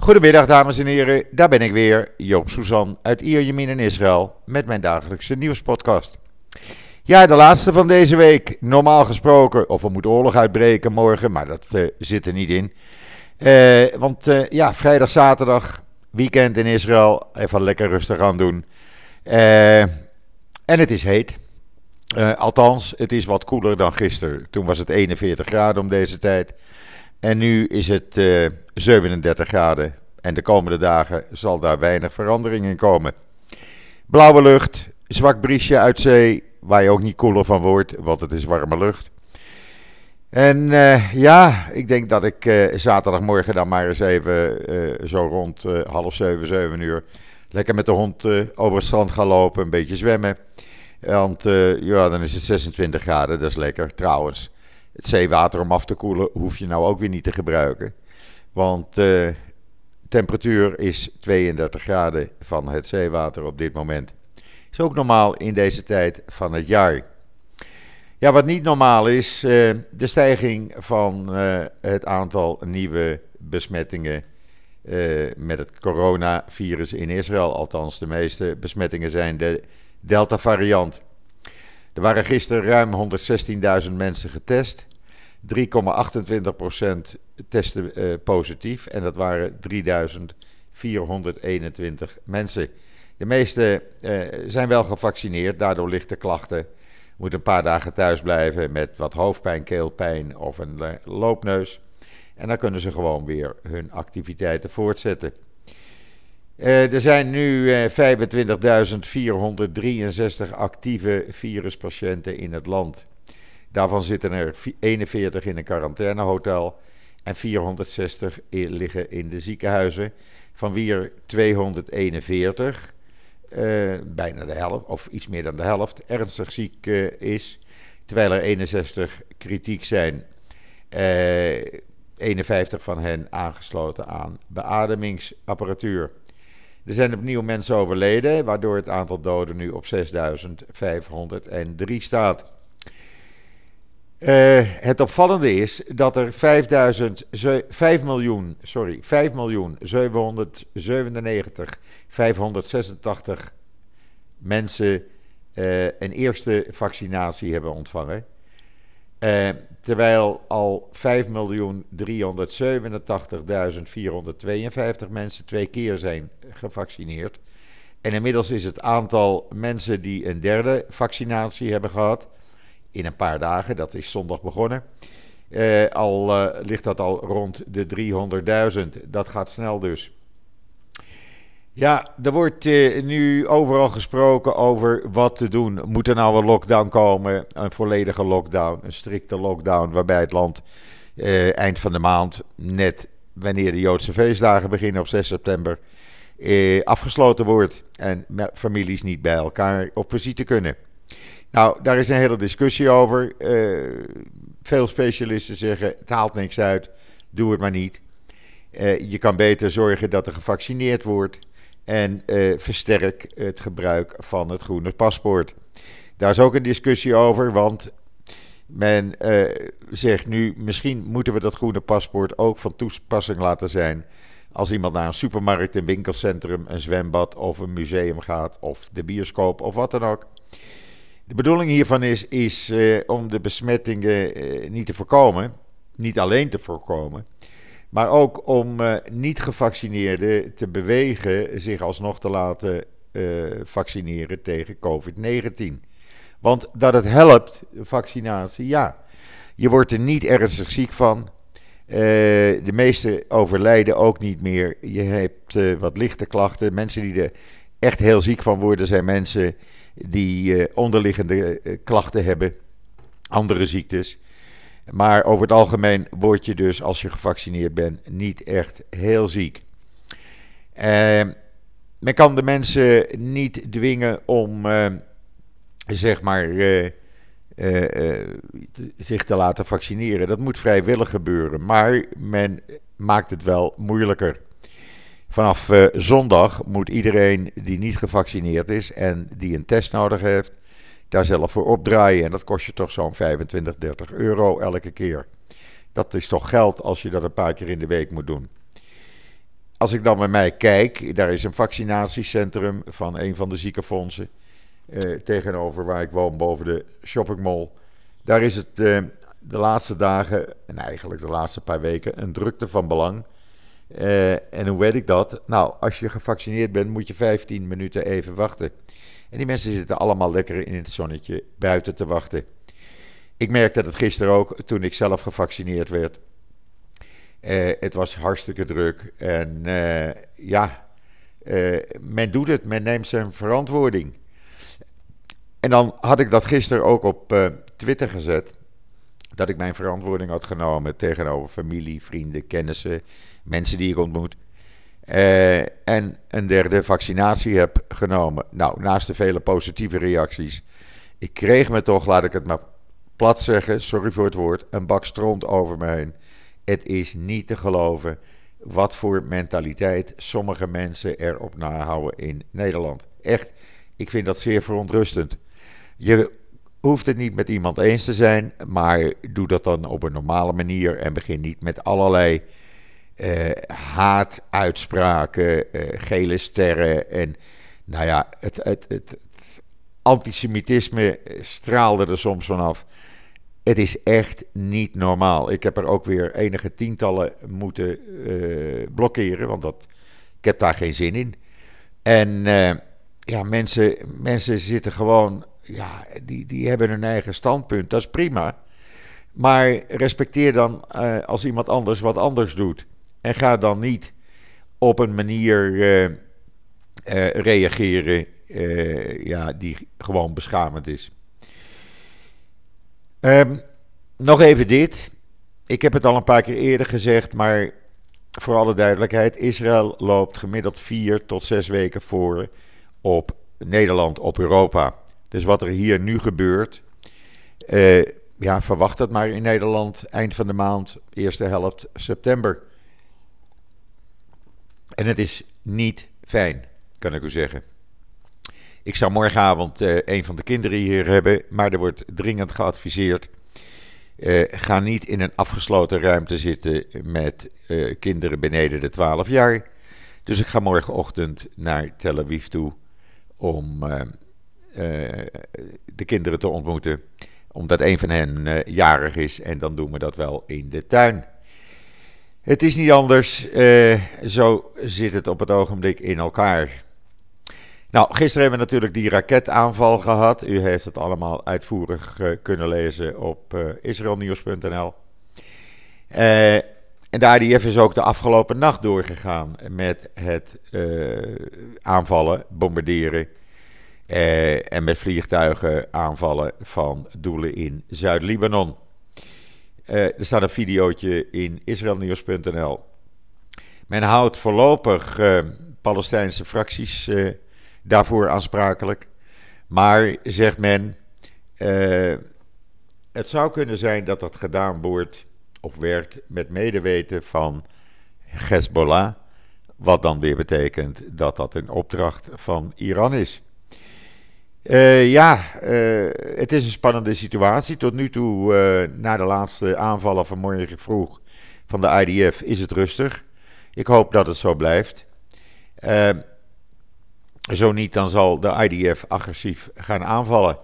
Goedemiddag dames en heren, daar ben ik weer, Joop Suzan uit Ierjemien in Israël met mijn dagelijkse nieuwspodcast. Ja, de laatste van deze week, normaal gesproken, of er moet oorlog uitbreken morgen, maar dat uh, zit er niet in. Uh, want uh, ja, vrijdag, zaterdag, weekend in Israël, even lekker rustig aan doen. en het is heet. althans, het is wat koeler dan gisteren. Toen was het 41 graden om deze tijd. En nu is het 37 graden. En de komende dagen zal daar weinig verandering in komen. Blauwe lucht, zwak briesje uit zee, waar je ook niet koeler van wordt, want het is warme lucht. En uh, ja, ik denk dat ik uh, zaterdagmorgen dan maar eens even zo rond half zeven, zeven uur lekker met de hond over het strand ga lopen, een beetje zwemmen. Want ja, dan is het 26 graden, dat is lekker. Trouwens, het zeewater om af te koelen hoef je nou ook weer niet te gebruiken. Want de temperatuur is 32 graden van het zeewater op dit moment. Is ook normaal in deze tijd van het jaar. Ja, wat niet normaal is, uh, de stijging van uh, het aantal nieuwe besmettingen met het coronavirus in Israël. Althans, de meeste besmettingen zijn de Delta-variant. Er waren gisteren ruim 116.000 mensen getest. 3,28% testen positief en dat waren 3.421 mensen. De meeste uh, zijn wel gevaccineerd, daardoor lichte klachten. Moet een paar dagen thuis blijven met wat hoofdpijn, keelpijn of een loopneus. En dan kunnen ze gewoon weer hun activiteiten voortzetten. Er zijn nu uh, 25.463 actieve viruspatiënten in het land. Daarvan zitten er 41 in een quarantainehotel en 460 liggen in de ziekenhuizen, van wie er 241 uh, bijna de helft, of iets meer dan de helft, ernstig ziek uh, is. Terwijl er 61 kritiek zijn. Eh, 51 van hen aangesloten aan beademingsapparatuur. Er zijn opnieuw mensen overleden, waardoor het aantal doden nu op 6.503 staat. Uh, het opvallende is dat er 5000, 5 miljoen, sorry, 5 miljoen 797 586 mensen uh, een eerste vaccinatie hebben ontvangen. Uh, terwijl al 5 miljoen 387.452 mensen twee keer zijn gevaccineerd. En inmiddels is het aantal mensen die een derde vaccinatie hebben gehad in een paar dagen, dat is zondag begonnen. Uh, al uh, ligt dat al rond de 300.000. Dat gaat snel dus. Ja, er wordt uh, nu overal gesproken over wat te doen. Moet er nou een lockdown komen? Een volledige lockdown, een strikte lockdown, waarbij het land eind van de maand, net wanneer de Joodse feestdagen beginnen op 6 september, afgesloten wordt en families niet bij elkaar op visite kunnen. Nou, daar is een hele discussie over. Uh, veel specialisten zeggen: het haalt niks uit, doe het maar niet. Uh, je kan beter zorgen dat er gevaccineerd wordt en uh, versterk het gebruik van het groene paspoort. Daar is ook een discussie over, want men zegt nu: misschien moeten we dat groene paspoort ook van toepassing laten zijn. Als iemand naar een supermarkt, een winkelcentrum, een zwembad of een museum gaat, of de bioscoop of wat dan ook. De bedoeling hiervan is, is uh, om de besmettingen uh, niet te voorkomen, niet alleen te voorkomen, maar ook om uh, niet-gevaccineerden te bewegen zich alsnog te laten vaccineren tegen COVID-19. Want dat het helpt, vaccinatie, ja. Je wordt er niet ernstig ziek van. de meeste overlijden ook niet meer. Je hebt wat lichte klachten. Mensen die er echt heel ziek van worden, zijn mensen die uh, onderliggende uh, klachten hebben, andere ziektes. Maar over het algemeen word je dus, als je gevaccineerd bent, niet echt heel ziek. Uh, men kan de mensen niet dwingen om, zeg maar, zich te laten vaccineren. Dat moet vrijwillig gebeuren, maar men maakt het wel moeilijker. Vanaf uh, zondag moet iedereen die niet gevaccineerd is en die een test nodig heeft, daar zelf voor opdraaien. En dat kost je toch zo'n 25, 30 euro elke keer. Dat is toch geld als je dat een paar keer in de week moet doen. als ik dan met mij kijk, daar is een vaccinatiecentrum van een van de ziekenfondsen. Uh, tegenover waar ik woon, boven de shoppingmall. Daar is het uh, de laatste dagen, en eigenlijk de laatste paar weken, een drukte van belang. Uh, en hoe weet ik dat? Nou, als je gevaccineerd bent, moet je 15 minuten even wachten. En die mensen zitten allemaal lekker in het zonnetje buiten te wachten. Ik merkte dat gisteren ook, toen ik zelf gevaccineerd werd. Uh, het was hartstikke druk. En uh, ja, men doet het, men neemt zijn verantwoording. En dan had ik dat gisteren ook op Twitter gezet. Dat ik mijn verantwoording had genomen tegenover familie, vrienden, kennissen, mensen die ik ontmoet. en een derde vaccinatie heb genomen. Nou, naast de vele positieve reacties. Ik kreeg me toch, laat ik het maar plat zeggen, sorry voor het woord, een bak stront over me heen. Het is niet te geloven wat voor mentaliteit sommige mensen erop nahouden in Nederland. Echt, ik vind dat zeer verontrustend. Je hoeft het niet met iemand eens te zijn, maar doe dat dan op een normale manier en begin niet met allerlei uh, haatuitspraken, uh, gele sterren en nou ja, het, het, het, antisemitisme straalde er soms vanaf. Het is echt niet normaal. Ik heb er ook weer enige tientallen moeten blokkeren, want dat, ik heb daar geen zin in. En ja, mensen, mensen zitten gewoon, ja, die, die hebben hun eigen standpunt. Dat is prima. Maar respecteer dan uh, als iemand anders wat anders doet. En ga dan niet op een manier reageren ja, die gewoon beschamend is. Um, nog even dit. Ik heb het al een paar keer eerder gezegd, maar voor alle duidelijkheid: Israël loopt gemiddeld vier tot zes weken voor op Nederland, op Europa. Dus wat er hier nu gebeurt, uh, ja, verwacht het maar in Nederland eind van de maand, eerste helft september. En het is niet fijn, kan ik u zeggen. Ik zou morgenavond uh, een van de kinderen hier hebben, maar er wordt dringend geadviseerd. Uh, ga niet in een afgesloten ruimte zitten met kinderen beneden de 12 jaar. Dus ik ga morgenochtend naar Tel Aviv toe om de kinderen te ontmoeten. Omdat een van hen jarig is en dan doen we dat wel in de tuin. Het is niet anders, zo zit het op het ogenblik in elkaar. Nou, gisteren hebben we natuurlijk die raketaanval gehad. U heeft het allemaal uitvoerig kunnen lezen op uh, israelnieuws.nl. Uh, en de IDF is ook de afgelopen nacht doorgegaan met het aanvallen, bombarderen en met vliegtuigen aanvallen van doelen in Zuid-Libanon. er staat een videootje in israelnieuws.nl. Men houdt voorlopig Palestijnse fracties daarvoor aansprakelijk. Maar, zegt men, het zou kunnen zijn dat dat gedaan wordt of werd met medeweten van Hezbollah. Wat dan weer betekent dat dat een opdracht van Iran is. Uh, ja, uh, het is een spannende situatie. Tot nu toe, uh, na de laatste aanvallen van morgen vroeg van de IDF, is het rustig. Ik hoop dat het zo blijft. Zo niet, dan zal de IDF agressief gaan aanvallen.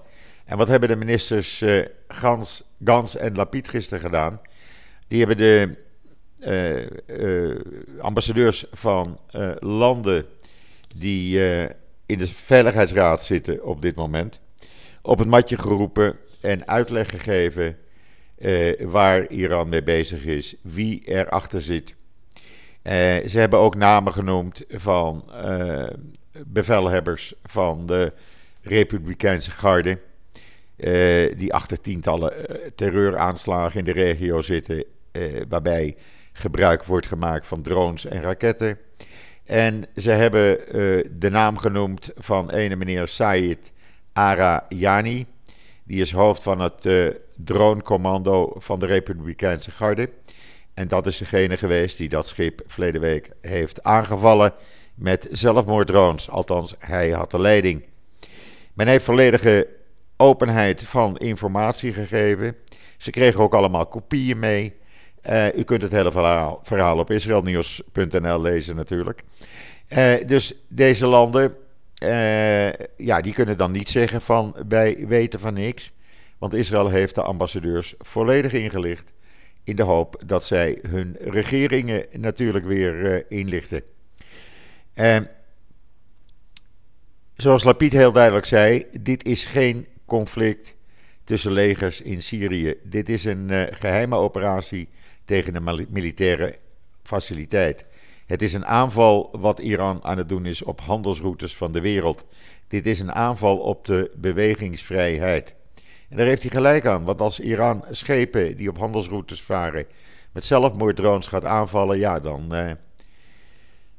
En wat hebben de ministers Gans, Gans en Lapid gisteren gedaan? Die hebben de ambassadeurs van landen die in de Veiligheidsraad zitten op dit moment op het matje geroepen en uitleg gegeven waar Iran mee bezig is, wie erachter zit. ze hebben ook namen genoemd van bevelhebbers van de Republikeinse Garde. Die achter tientallen terreuraanslagen in de regio zitten. Waarbij gebruik wordt gemaakt van drones en raketten. En ze hebben de naam genoemd van ene meneer Said Arayani. Die is hoofd van het dronecommando van de Republikeinse Garde. En dat is degene geweest die dat schip verleden week heeft aangevallen met zelfmoorddrones. Althans, hij had de leiding. Men heeft volledige openheid van informatie gegeven. Ze kregen ook allemaal kopieën mee. U kunt het hele verhaal, verhaal op israelnieuws.nl lezen natuurlijk. dus deze landen, ja, die kunnen dan niet zeggen van wij weten van niks. Want Israël heeft de ambassadeurs volledig ingelicht. In de hoop dat zij hun regeringen natuurlijk weer inlichten. zoals Lapid heel duidelijk zei, dit is geen conflict tussen legers in Syrië. Dit is een geheime operatie tegen een militaire faciliteit. Het is een aanval wat Iran aan het doen is op handelsroutes van de wereld. Dit is een aanval op de bewegingsvrijheid. En daar heeft hij gelijk aan, want als Iran schepen die op handelsroutes varen met zelfmoorddrones gaat aanvallen, ja, dan, uh,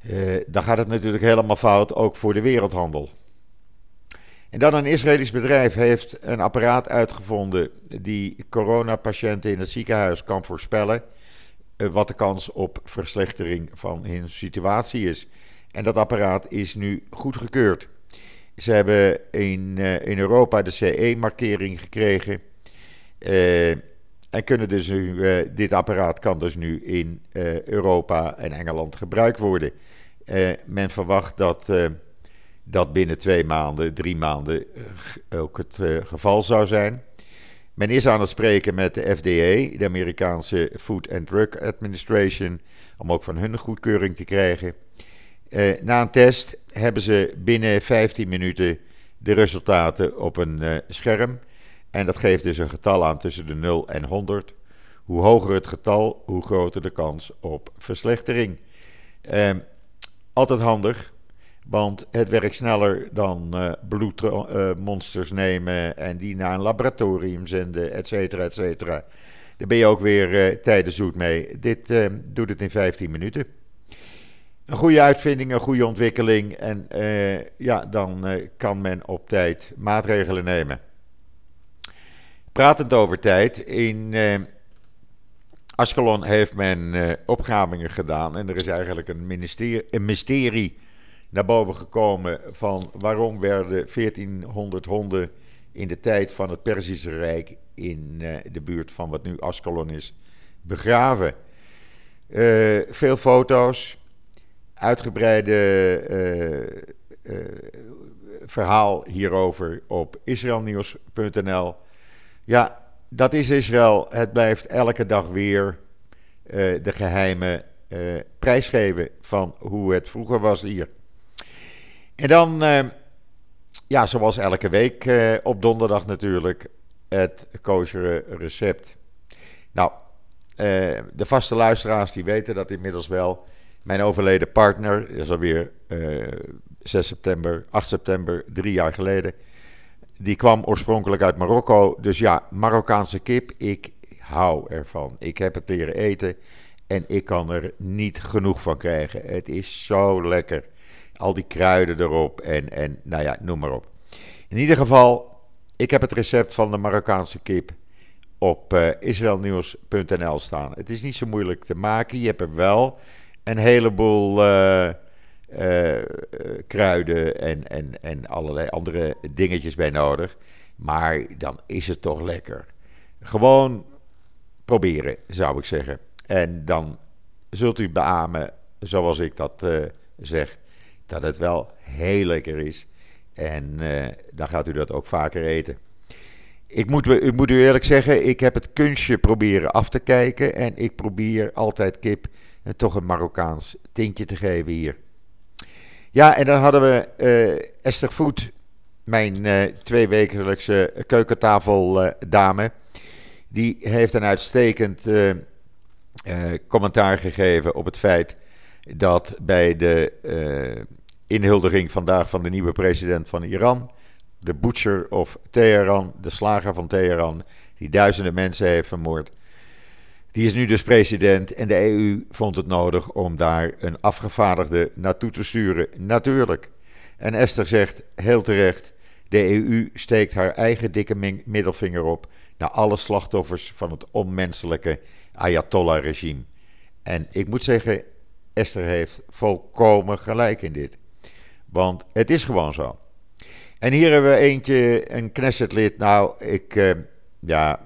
uh, dan gaat het natuurlijk helemaal fout, ook voor de wereldhandel. En dan een Israëlisch bedrijf heeft een apparaat uitgevonden die coronapatiënten in het ziekenhuis kan voorspellen eh, wat de kans op verslechtering van hun situatie is. En dat apparaat is nu goedgekeurd. Ze hebben in, uh, in Europa de CE-markering gekregen. Uh, en kunnen dus nu, dit apparaat kan dus nu in Europa en Engeland gebruikt worden. men verwacht dat dat binnen twee maanden, drie maanden eh, ook het eh, geval zou zijn. Men is aan het spreken met de FDA, de Amerikaanse Food and Drug Administration, om ook van hun goedkeuring te krijgen. Eh, na een test hebben ze binnen 15 minuten de resultaten op een scherm. En dat geeft dus een getal aan tussen de 0 en 100. Hoe hoger het getal, hoe groter de kans op verslechtering. altijd handig, want het werkt sneller dan uh, bloedmonsters nemen en die naar een laboratorium zenden, et cetera, et cetera. Daar ben je ook weer uh, zoet mee. Dit doet het in 15 minuten. Een goede uitvinding, een goede ontwikkeling. En ja, dan kan men op tijd maatregelen nemen. Pratend over tijd. In Ascalon heeft men opgravingen gedaan. En er is eigenlijk een, een mysterie naar boven gekomen van waarom werden 1400 honden in de tijd van het Perzische Rijk in uh, de buurt van wat nu Ascalon is begraven. Uh, veel foto's, uitgebreide uh, verhaal hierover op israelnieuws.nl. Ja, dat is Israël. Het blijft elke dag weer de geheime prijsgeven van hoe het vroeger was hier. En dan, uh, ja, zoals elke week uh, op donderdag natuurlijk, het kosher recept. Nou, uh, de vaste luisteraars die weten dat inmiddels wel. Mijn overleden partner, is alweer 6 september, 8 september, drie jaar geleden. Die kwam oorspronkelijk uit Marokko. Dus ja, Marokkaanse kip, ik hou ervan. Ik heb het leren eten en ik kan er niet genoeg van krijgen. Het is zo lekker. Al die kruiden erop en, en nou ja, noem maar op. In ieder geval, ik heb het recept van de Marokkaanse kip op uh, israelnieuws.nl staan. Het is niet zo moeilijk te maken. Je hebt er wel een heleboel uh, uh, kruiden en, en, en allerlei andere dingetjes bij nodig. Maar dan is het toch lekker. Gewoon proberen, zou ik zeggen. En dan zult u beamen, zoals ik dat zeg dat het wel heel lekker is. En uh, dan gaat u dat ook vaker eten. Ik moet, moet u eerlijk zeggen, ik heb het kunstje proberen af te kijken. En ik probeer altijd kip en toch een Marokkaans tintje te geven hier. Ja, en dan hadden we uh, Esther Voet, mijn uh, tweewekelijkse keukentafeldame. die heeft een uitstekend commentaar gegeven op het feit dat bij de inhuldiging vandaag van de nieuwe president van Iran, de butcher of Teheran, de slager van Teheran, die duizenden mensen heeft vermoord, die is nu dus president en de EU vond het nodig om daar een afgevaardigde naartoe te sturen. Natuurlijk. En Esther zegt heel terecht: de EU steekt haar eigen dikke middelvinger op naar alle slachtoffers van het onmenselijke Ayatollah-regime. En ik moet zeggen, Esther heeft volkomen gelijk in dit. Want het is gewoon zo. En hier hebben we eentje, een Knessetlid. Nou, ik, uh, ja,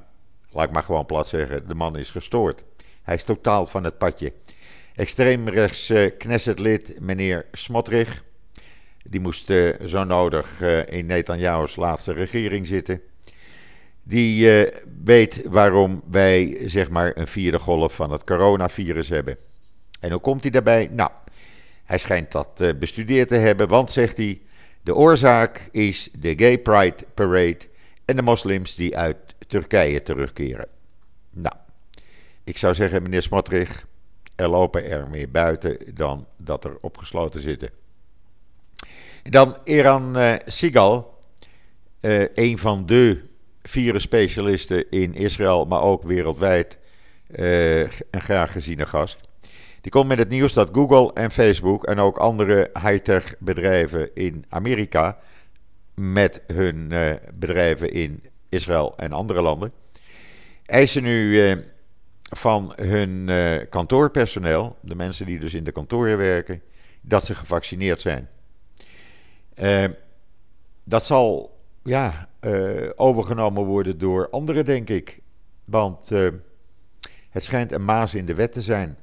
laat ik maar gewoon plat zeggen, de man is gestoord. Hij is totaal van het padje. Extreemrechts uh, Knessetlid meneer Smotrich. Die moest uh, zo nodig in Netanyahu's laatste regering zitten. Die weet waarom wij zeg maar een vierde golf van het coronavirus hebben. En hoe komt hij daarbij? Nou, hij schijnt dat bestudeerd te hebben, want zegt hij. De oorzaak is de Gay Pride Parade en de moslims die uit Turkije terugkeren. Nou, ik zou zeggen, meneer Smotrich, er lopen er meer buiten dan dat er opgesloten zitten. Dan Eran uh, Sigal, uh, een van de virusspecialisten in Israël, maar ook wereldwijd, een graag geziene gast. Die komt met het nieuws dat Google en Facebook en ook andere high-tech bedrijven in Amerika met hun bedrijven in Israël en andere landen eisen nu van hun uh, kantoorpersoneel, de mensen die dus in de kantoren werken, dat ze gevaccineerd zijn. Dat zal ja, overgenomen worden door anderen, denk ik. Want het schijnt een maas in de wet te zijn.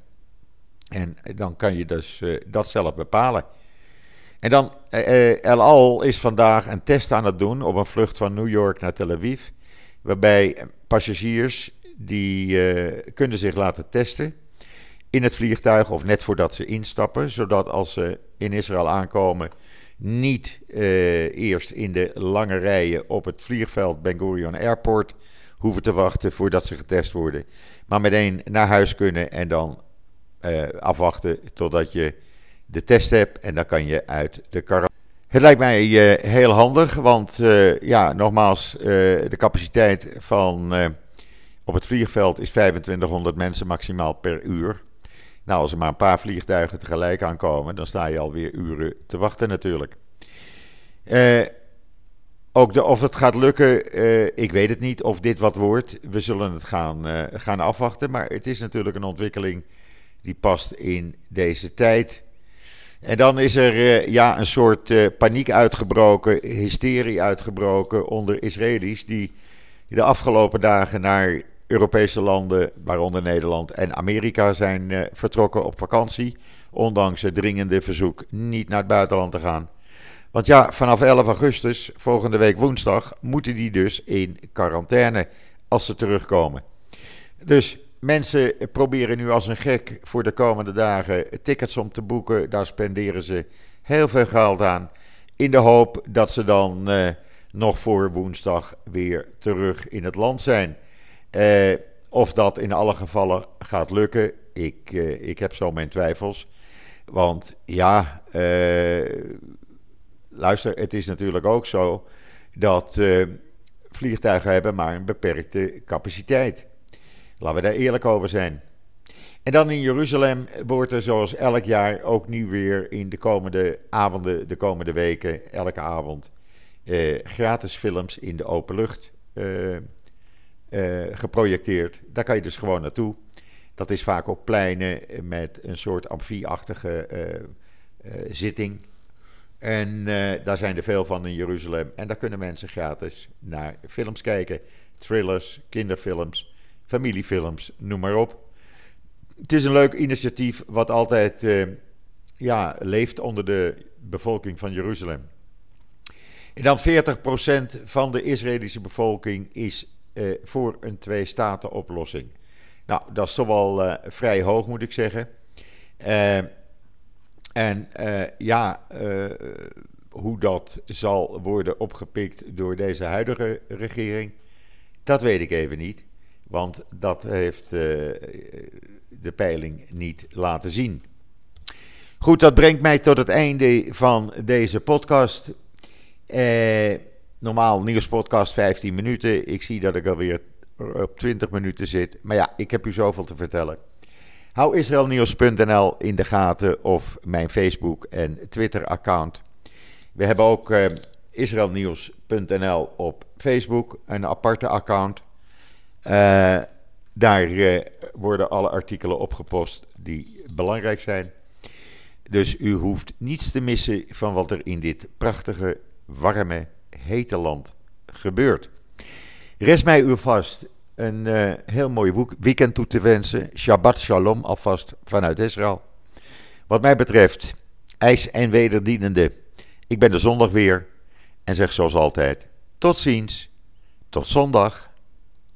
En dan kan je dus dat zelf bepalen. En dan, El Al is vandaag een test aan het doen op een vlucht van New York naar Tel Aviv. Waarbij passagiers die uh, kunnen zich laten testen in het vliegtuig of net voordat ze instappen, zodat als ze in Israël aankomen niet uh, eerst in de lange rijen op het vliegveld Ben Gurion Airport hoeven te wachten voordat ze getest worden, maar meteen naar huis kunnen en dan uh, afwachten totdat je de test hebt en dan kan je uit de quarantaine. Het lijkt mij heel handig, want ja, nogmaals, de capaciteit van op het vliegveld is 2500 mensen maximaal per uur. Nou, als er maar een paar vliegtuigen tegelijk aankomen, dan sta je alweer uren te wachten natuurlijk. Ook de, of het gaat lukken, ik weet het niet of dit wat wordt. We zullen het gaan, gaan afwachten. Maar het is natuurlijk een ontwikkeling die past in deze tijd. En dan is er ja, een soort paniek uitgebroken, hysterie uitgebroken onder Israëli's die de afgelopen dagen naar Europese landen, waaronder Nederland en Amerika, zijn uh, vertrokken op vakantie. Ondanks het dringende verzoek niet naar het buitenland te gaan. Want ja, vanaf 11 augustus, volgende week woensdag, moeten die dus in quarantaine als ze terugkomen. Dus mensen proberen nu als een gek voor de komende dagen tickets om te boeken. Daar spenderen ze heel veel geld aan. In de hoop dat ze dan uh, nog voor woensdag weer terug in het land zijn. Uh, of dat in alle gevallen gaat lukken, ik, uh, ik heb zo mijn twijfels. Want ja, luister, het is natuurlijk ook zo dat vliegtuigen hebben maar een beperkte capaciteit. Laten we daar eerlijk over zijn. En dan in Jeruzalem wordt er zoals elk jaar ook nu weer in de komende avonden, de komende weken, elke avond, gratis films in de open lucht uh, geprojecteerd. Daar kan je dus gewoon naartoe. Dat is vaak op pleinen met een soort amfieachtige uh, zitting. En daar zijn er veel van in Jeruzalem. En daar kunnen mensen gratis naar films kijken. Thrillers, kinderfilms, familiefilms, noem maar op. Het is een leuk initiatief wat altijd ja, leeft onder de bevolking van Jeruzalem. En dan 40% van de Israëlische bevolking is eh, voor een twee-staten-oplossing. Nou, dat is toch wel uh, vrij hoog, moet ik zeggen. En ja, hoe dat zal worden opgepikt door deze huidige regering, dat weet ik even niet. Want dat heeft de peiling niet laten zien. Goed, dat brengt mij tot het einde van deze podcast. Eh Normaal nieuwspodcast 15 minuten. Ik zie dat ik alweer op 20 minuten zit. Maar ja, ik heb u zoveel te vertellen. Hou israelnieuws.nl in de gaten of mijn Facebook en Twitter account. We hebben ook uh, israelnieuws.nl op Facebook, een aparte account. Uh, daar uh, worden alle artikelen opgepost die belangrijk zijn. Dus u hoeft niets te missen van wat er in dit prachtige, warme hete land gebeurt. Rest mij u vast een uh, heel mooi weekend toe te wensen. Shabbat shalom alvast vanuit Israël. Wat mij betreft, ijs en wederdienende. Ik ben de zondag weer en zeg zoals altijd: tot ziens, tot zondag.